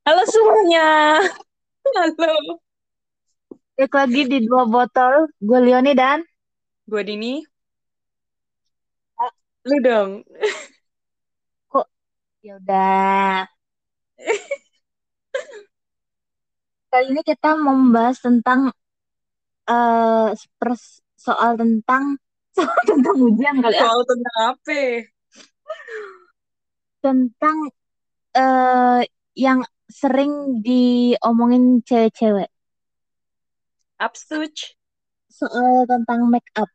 Halo semuanya. Halo. Balik lagi di dua botol, gue Leoni dan Gue Dini. Lu dong. kok ya udah. Kali ini kita mau membahas tentang eh pers- soal tentang soal tentang ujian kali ya. Soal tentang apa? Tentang eh yang sering diomongin cewek-cewek Upsuch. soal tentang make up.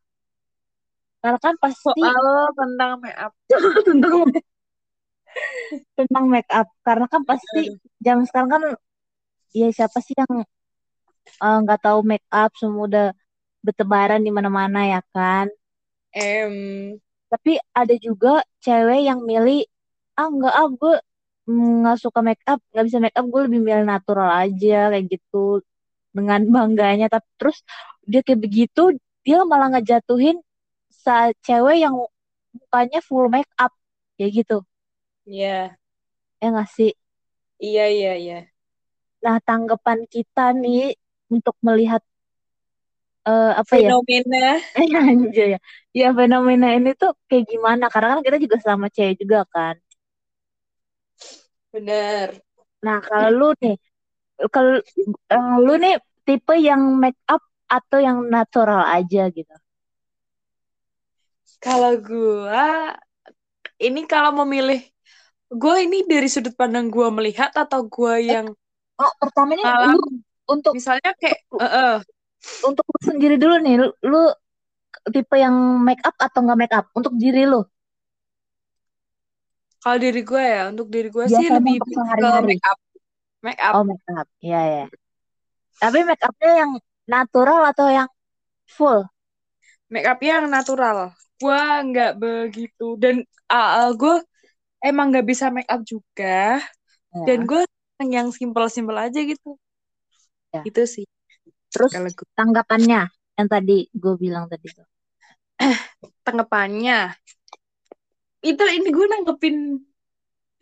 Karena kan pasti Soal tentang make up. tentang tentang make up. Karena kan pasti zaman sekarang kan ya siapa sih yang eh, nggak tahu make up semua udah bertebaran di mana-mana ya kan. Em, Tapi ada juga cewek yang milih ah nggak ah gue nggak suka make up, nggak bisa make up, gue lebih milih natural aja kayak gitu dengan bangganya. Tapi terus dia kayak begitu dia malah ngejatuhin sa cewek yang mukanya full make up kayak gitu. ya, Ya nggak sih? iya iya iya. Nah tanggapan kita nih untuk melihat eh, apa ya? Fenomena. Eh, anjay ya. Ya fenomena ini tuh kayak gimana? Karena kan kita juga sama cewek juga kan. Bener. Nah, kalau lu nih, kalau eh, lu nih tipe yang make up atau yang natural aja gitu. Kalau gue, ini kalau memilih, gue ini dari sudut pandang gue melihat atau gue yang Oh, pertama nih malam, lu untuk misalnya kayak, eh, eh, untuk lu sendiri dulu nih, lu, lu tipe yang make up atau nggak make up untuk diri lu? Kalau diri gue ya, untuk diri gue sih Biasanya lebih ke make up. Make up. Oh, make up. Iya, ya. Tapi make upnya yang natural atau yang full? make up yang natural. Gue nggak begitu dan uh, gue emang nggak bisa make up juga Ya. dan gue yang simple-simple aja gitu. Ya. Itu sih Terus tanggapannya yang tadi gue bilang tadi tuh. tanggapannya itu ini gue nanggepin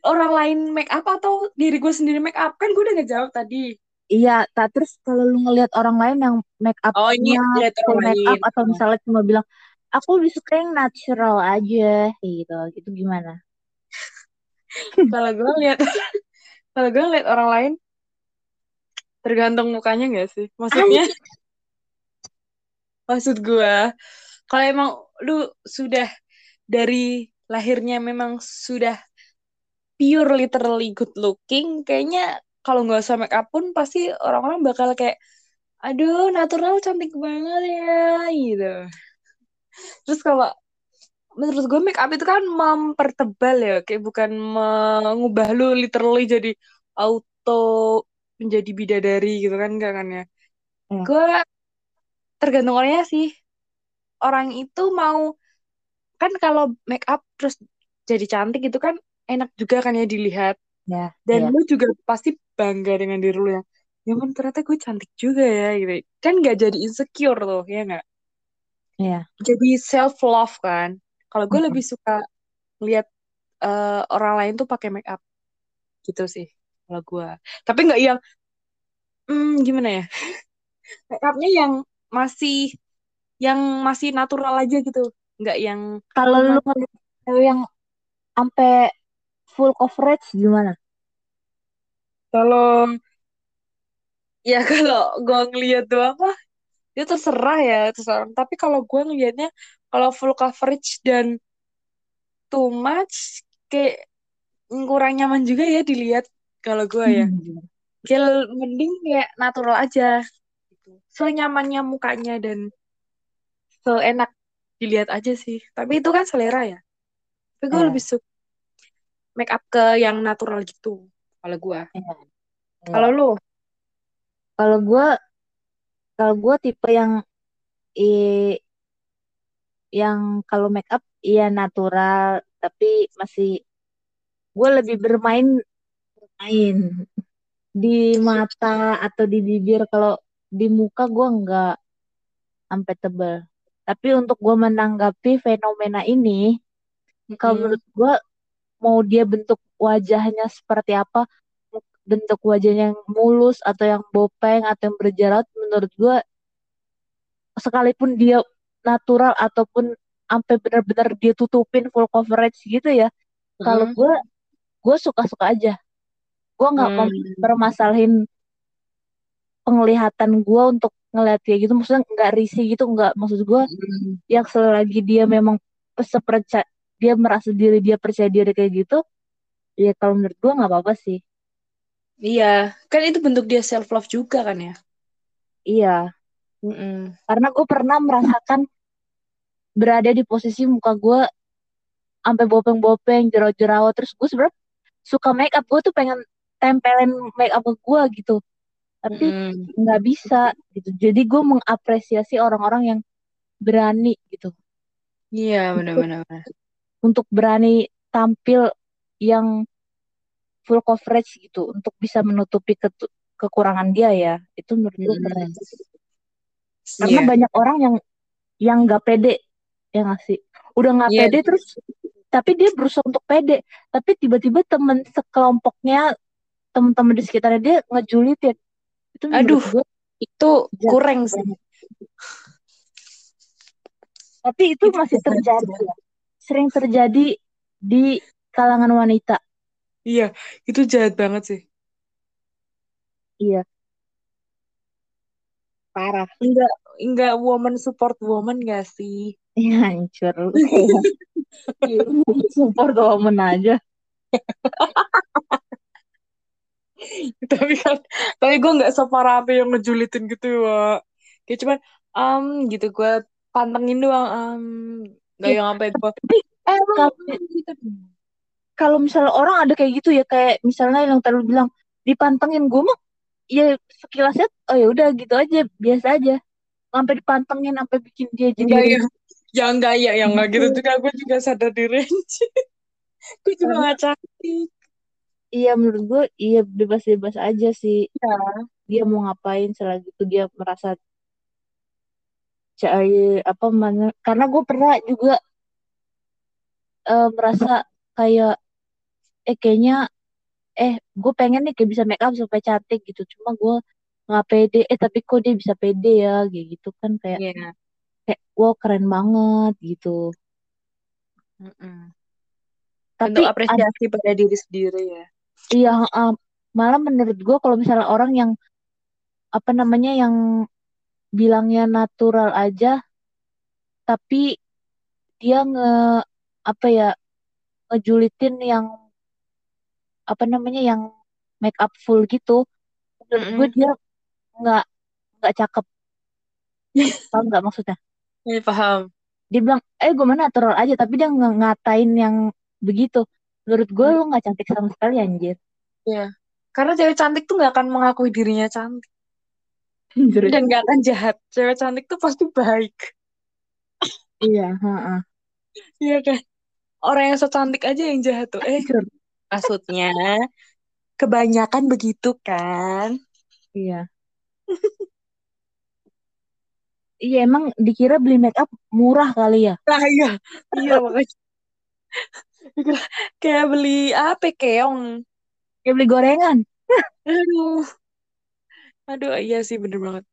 orang lain make up atau diri gue sendiri make up kan gue udah ngejawab tadi. Iya, tak terus kalau lu ngelihat orang lain yang make Oh ini full orang make up atau misalnya cuma bilang aku lebih suka yang natural aja gitu, gitu gimana? Kalau gue lihat kalau gue lihat orang lain tergantung mukanya nggak sih? Maksudnya maksud gue kalau emang lu sudah dari lahirnya memang sudah pure literally good looking kayaknya kalau nggak usah make up pun pasti orang-orang bakal kayak aduh natural cantik banget ya gitu. Terus kalau menurut gue make up itu kan mempertebal ya kayak bukan mengubah lu literally jadi auto menjadi bidadari gitu kan kan ya? Hmm. gue tergantung orangnya sih. Orang itu mau kan kalau make up terus jadi cantik itu kan enak juga kan ya dilihat. Ya, dan iya. lu juga pasti bangga dengan diri lu yang ya kan ternyata gue cantik juga ya gitu. Kan nggak jadi insecure tuh ya nggak? Iya. jadi self love kan. Kalau gue Mm-mm. lebih suka lihat eh, orang lain tuh pakai make up. Gitu sih kalau gue. Tapi nggak yang hmm, gimana ya? Make upnya yang masih yang masih natural aja gitu nggak yang Kalau lu cewek yang sampai full coverage gimana? kalau ya kalau gue ngeliat doang mah dia terserah ya terserah tapi kalau gue ngelihatnya kalau full coverage dan too much kayak kurang nyaman juga ya dilihat kalau gue ya Hmm. kayak mending kayak natural aja gitu senyamannya mukanya dan seenak dilihat aja sih tapi itu kan selera ya tapi gue Iya, lebih suka make up ke yang natural gitu kalau gue iya, kalau iya. lu Kalau gue, kalau gue tipe yang i- yang kalau make up iya natural, tapi masih gue lebih bermain main di mata atau di bibir. Kalau di muka gue nggak sampai tebel. Tapi untuk gue menanggapi fenomena ini, kalau Mm-mm. menurut gue mau dia bentuk wajahnya seperti apa, bentuk wajahnya yang mulus atau yang bopeng atau yang berjerawat menurut gue sekalipun dia natural ataupun sampai benar-benar dia tutupin full coverage gitu ya kalau Hmm. gue gue suka-suka aja gue nggak Hmm. permasalahin penglihatan gue untuk ngeliat kayak gitu maksudnya nggak risih gitu nggak maksud gue Hmm. yang selagi dia memang sepercaya dia merasa diri dia percaya diri kayak gitu ya kalau menurut gue nggak apa-apa sih Iya, kan itu bentuk dia self love juga kan ya. iya Mm-mm. karena gue pernah merasakan berada di posisi muka gue sampai bopeng-bopeng jerawat-jerawat terus gue sebenarnya suka make up gue tuh pengen tempelin make up gue gitu tapi Mm-mm. nggak bisa gitu. Jadi gue mengapresiasi orang-orang yang berani gitu. Iya, untuk benar-benar. untuk berani tampil yang full coverage gitu. Untuk bisa menutupi ketu- kekurangan dia ya. Itu menurut gue keren. Karena Iya. banyak orang yang yang nggak pede ya nggak sih? Udah nggak Iya. pede terus tapi dia berusaha untuk pede. Tapi tiba-tiba temen sekelompoknya teman-teman di sekitarnya dia ngejulitin itu Aduh, gue itu jahat kurang sih. banget tapi itu Itu masih terjadi ya. Sering terjadi di kalangan wanita. Iya, itu jahat banget sih. iya. Parah. Enggak, enggak woman support woman gak sih? ya hancur. Support woman aja tapi kan, tapi gue nggak separah apa yang ngejulitin gitu ya. Kayak cuman, um, gitu gue pantengin doang, um, nggak ya yang sampai gue, eh kalau gitu. kalau misalnya orang ada kayak gitu ya kayak misalnya yang tadi lu bilang dipantengin gue mah ya sekilasnya oh ya udah gitu aja biasa aja sampai dipantengin sampai bikin dia jadi Enggak ya, ya enggak ya, yang enggak gitu gitu juga. Gue juga sadar diri. gue juga karena gak cantik. Iya menurut gue iya bebas-bebas aja sih Ya. dia mau ngapain selagi itu dia merasa cair apa mana karena gue pernah juga eh, merasa kayak eh kayaknya eh gue pengen nih kayak bisa make up supaya cantik gitu cuma gue nggak pede eh tapi kok dia bisa pede ya kayak gitu kan kayak Iya. kayak wow keren banget gitu Mm-mm. tapi Bentuk ad- apresiasi pada diri sendiri ya. Iya eh, malah menurut gue kalau misalnya orang yang apa namanya yang bilangnya natural aja tapi dia nge apa ya ngejulitin yang apa namanya yang make up full gitu menurut gue dia nggak nggak cakep. Paham nggak maksudnya? Iya, paham. dia bilang eh gue mana natural aja tapi dia ngatain yang begitu menurut gue Mm, lu nggak cantik sama sekali anjir Iya. Karena cewek cantik tuh nggak akan mengakui dirinya cantik Anjir. dan nggak akan jahat. Cewek cantik tuh pasti baik. iya heeh. Iya kan? Orang yang so cantik aja yang jahat tuh. Eh, Anjir. maksudnya kebanyakan begitu kan? iya iya emang dikira beli make up murah kali ya Nah, iya. Iya, makanya kayak beli apa keong. kayak beli gorengan Aduh. Aduh, iya sih bener banget.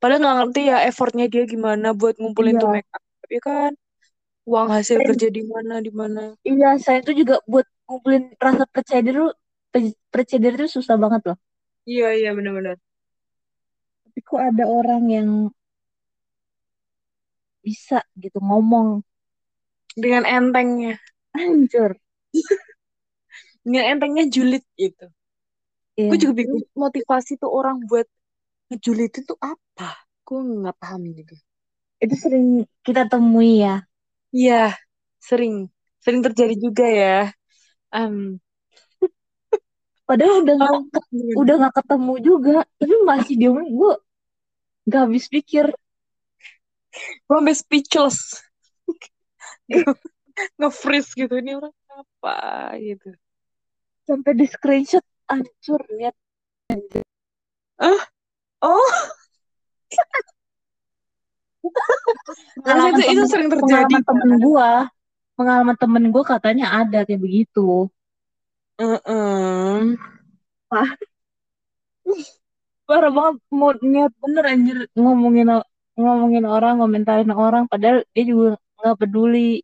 Padahal nggak ngerti ya effortnya dia gimana buat ngumpulin iya tuh make up. Tapi kan uang hasil Dan kerja di mana di mana. iya saya itu juga buat ngumpulin rasa percaya diri percaya diri itu susah banget loh Iya, iya bener-bener. tapi kok ada orang yang bisa gitu ngomong Dengan entengnya. Hancur Dengan entengnya julid gitu. iya Gue juga bingung motivasi tuh orang buat ngejulit itu apa. Gue nggak paham juga. itu sering kita temui ya Iya, sering. Sering terjadi juga ya. Um, padahal udah nggak um, ke- udah nggak ketemu juga tapi masih dia gue nggak habis pikir gue sampai speechless. Nge-freeze gitu. Ini orang apa gitu. sampai di screenshot hancur lihat Ah, oh, pengalaman itu, itu sering terjadi pengalaman temen kan? gue pengalaman temen gue katanya ada kayak begitu Heeh. parah banget mau niat bener anjir ngomongin ngomongin orang ngomentarin orang padahal dia juga nggak peduli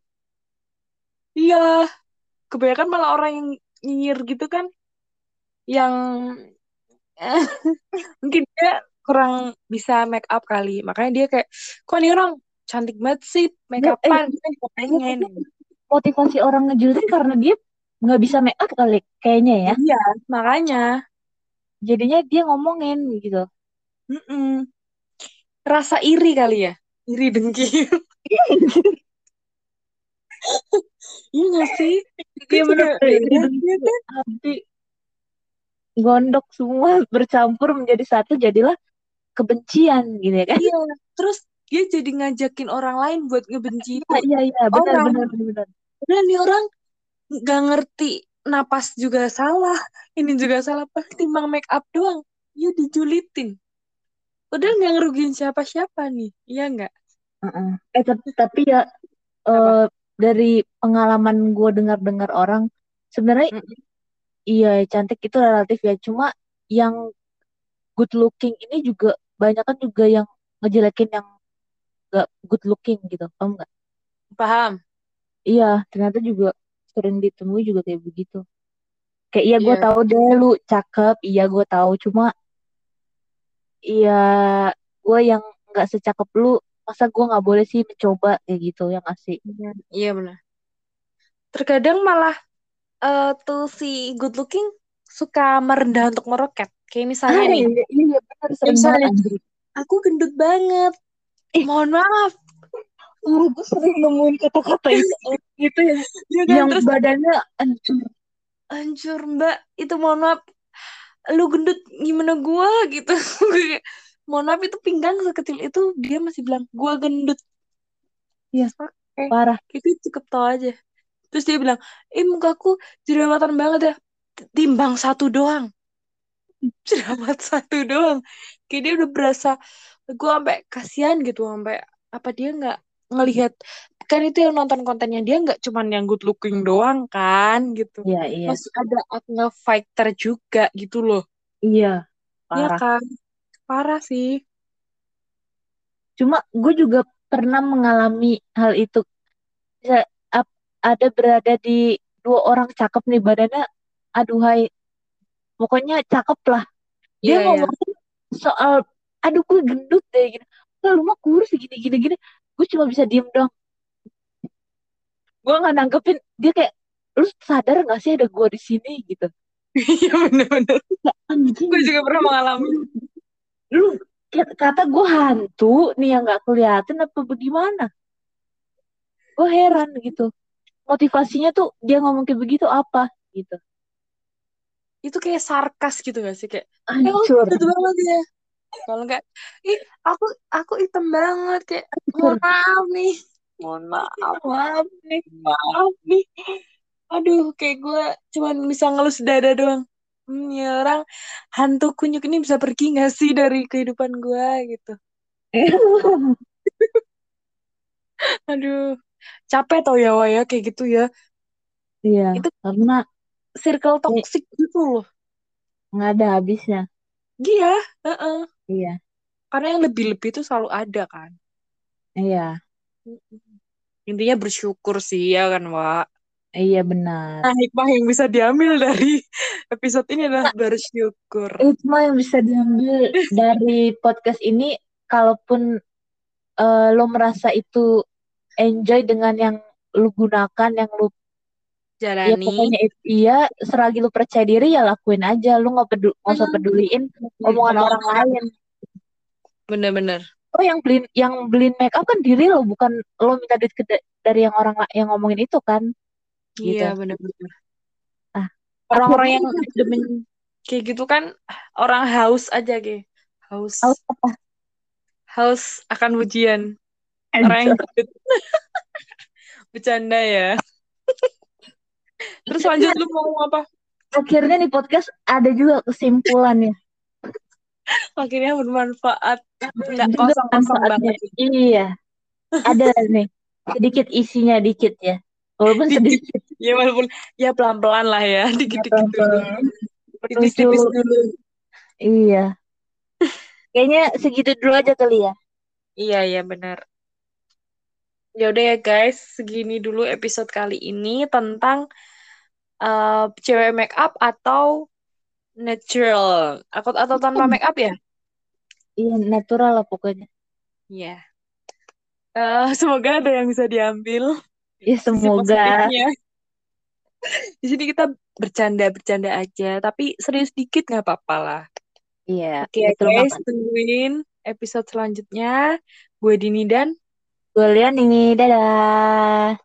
Iya, kebanyakan malah orang yang nyinyir gitu kan, yang mungkin dia kurang bisa make up kali, makanya dia kayak, kok nih orang cantik banget sih make eh, upan, juga pengen. motivasi orang ngejulitin karena dia nggak bisa make up kali kayaknya ya Iya, makanya. jadinya dia ngomongin gitu Mm-mm. Rasa iri kali ya, iri dengki. Iya gak sih? Iya bener iri beda, dengki. iya kan? Gondok semua bercampur menjadi satu jadilah kebencian gitu ya kan Iya, terus dia jadi ngajakin orang lain buat ngebenci itu. iya iya iya benar Orang. benar nih orang gak ngerti napas juga salah, ini juga salah, timbang make up doang. Ya dijulitin. Padahal gak ngerugiin siapa-siapa nih, iya nggak? Heeh. eh tapi, tapi ya eh, dari pengalaman gue dengar-dengar orang sebenarnya Mm-mm. iya cantik itu relatif ya cuma yang good looking ini juga banyak kan juga yang ngejelekin yang gak good looking gitu paham nggak Paham? iya ternyata juga sering ditemui juga kayak begitu kayak iya gue Iya. tahu deh lu cakep iya gue tahu cuma iya gue yang nggak secakep lu masa gue nggak boleh sih mencoba kayak gitu yang ngasih Iya, iya benar. Terkadang malah eh, tuh si good looking suka merendah untuk meroket. Kayak misalnya ah nih, iya iya iya, benar sering misalnya banget aku gendut banget. Eh. Mohon maaf. Oh, gue sering nemuin kata-kata itu gitu yang Ya kan? yang Terus badannya hancur hancur mbak, itu mohon maaf. Lu gendut gimana gua gitu. Gue mohon maaf itu pinggang sekecil itu dia masih bilang gua gendut. Iya. Oke. parah Itu cukup tau aja. Terus dia bilang, eh mukaku jerawatan banget ya. Timbang satu doang. Jerawat satu doang. Kayak dia udah berasa, gue sampai kasihan gitu. Sampai apa dia nggak ngelihat. Kan itu yang nonton kontennya dia nggak cuman yang good looking doang kan gitu. iya iya Masih ada acne fighter juga gitu loh. iya Iya parah kan? Parah sih. cuma gue juga pernah mengalami hal itu. Bisa, ap- ada berada di dua orang cakep nih badannya aduhai. Pokoknya cakep lah. Dia Iya, iya. ngomongin soal aduh gue gendut deh gitu. "Lah, lu mah kurus gini gini gini. Gue cuma bisa diem dong gue nggak nanggepin. Dia kayak lu sadar gak sih ada gue di sini? Gitu. Iya bener-bener. Gue juga pernah mengalami. Lu kata gue hantu nih yang nggak kelihatan apa bagaimana gue heran gitu motivasinya tuh dia ngomong kayak begitu apa gitu Itu kayak sarkas gitu gak sih? Kayak, eh hancur gendut banget ya. Kalau enggak, ih aku aku hitam banget kayak mohon maaf nih. Mohon maaf, maaf nih, maaf nih. Aduh, kayak gue cuman bisa ngelus dada doang. Hmm, ya orang hantu kunyuk ini bisa pergi gak sih dari kehidupan gue gitu. Aduh, capek tau ya Wak ya kayak gitu ya. iya Itu karena circle toxic gitu loh. nggak ada habisnya Iya, heeh. iya Karena yang lebih-lebih itu selalu ada kan. iya Intinya bersyukur sih ya kan, Wak. Iya benar Nah, hikmah yang bisa diambil dari episode ini adalah bersyukur. itu mah yang bisa diambil dari podcast ini kalaupun eh, lo merasa itu enjoy dengan yang lu gunakan yang lu ya Jalani. pokoknya itu iya selagi lu percaya diri ya lakuin aja lu nggak peduli nggak usah peduliin omongan orang lain Bener-bener. oh yang beliin yang beliin make up kan diri lo bukan lo minta duit ke- dari yang orang yang ngomongin itu kan gitu Iya, bener-bener. Ah, Orang-orang yang demen kayak gitu kan orang haus aja, Ge. Haus. Haus apa? Haus akan ujian. Orang yang. Bercanda ya. Terus lanjut lu mau ngomong apa? akhirnya nih podcast ada juga kesimpulannya Akhirnya bermanfaat. Nggak Juga kosong-kosong banget. iya ada nih sedikit isinya dikit ya walaupun Dikit. sedikit Ya walaupun ya pelan-pelan lah ya. Dikit-dikit dulu. pelan-pelan. Ini Lucu. tipis dulu. Iya. Kayaknya segitu dulu aja kali ya. Iya, iya benar. Ya udah ya guys, segini dulu episode kali ini tentang uh, cewek make up atau natural. Atau atau tanpa make up ya? Iya, natural lah pokoknya. Iya. Uh, semoga ada yang bisa diambil. Ya semoga. Di sini kita bercanda-bercanda aja, tapi serius dikit nggak apa-apa lah. Iya, Oke betul guys, banget. tungguin episode selanjutnya. Gue Dini dan Gue lihat ini, dadah.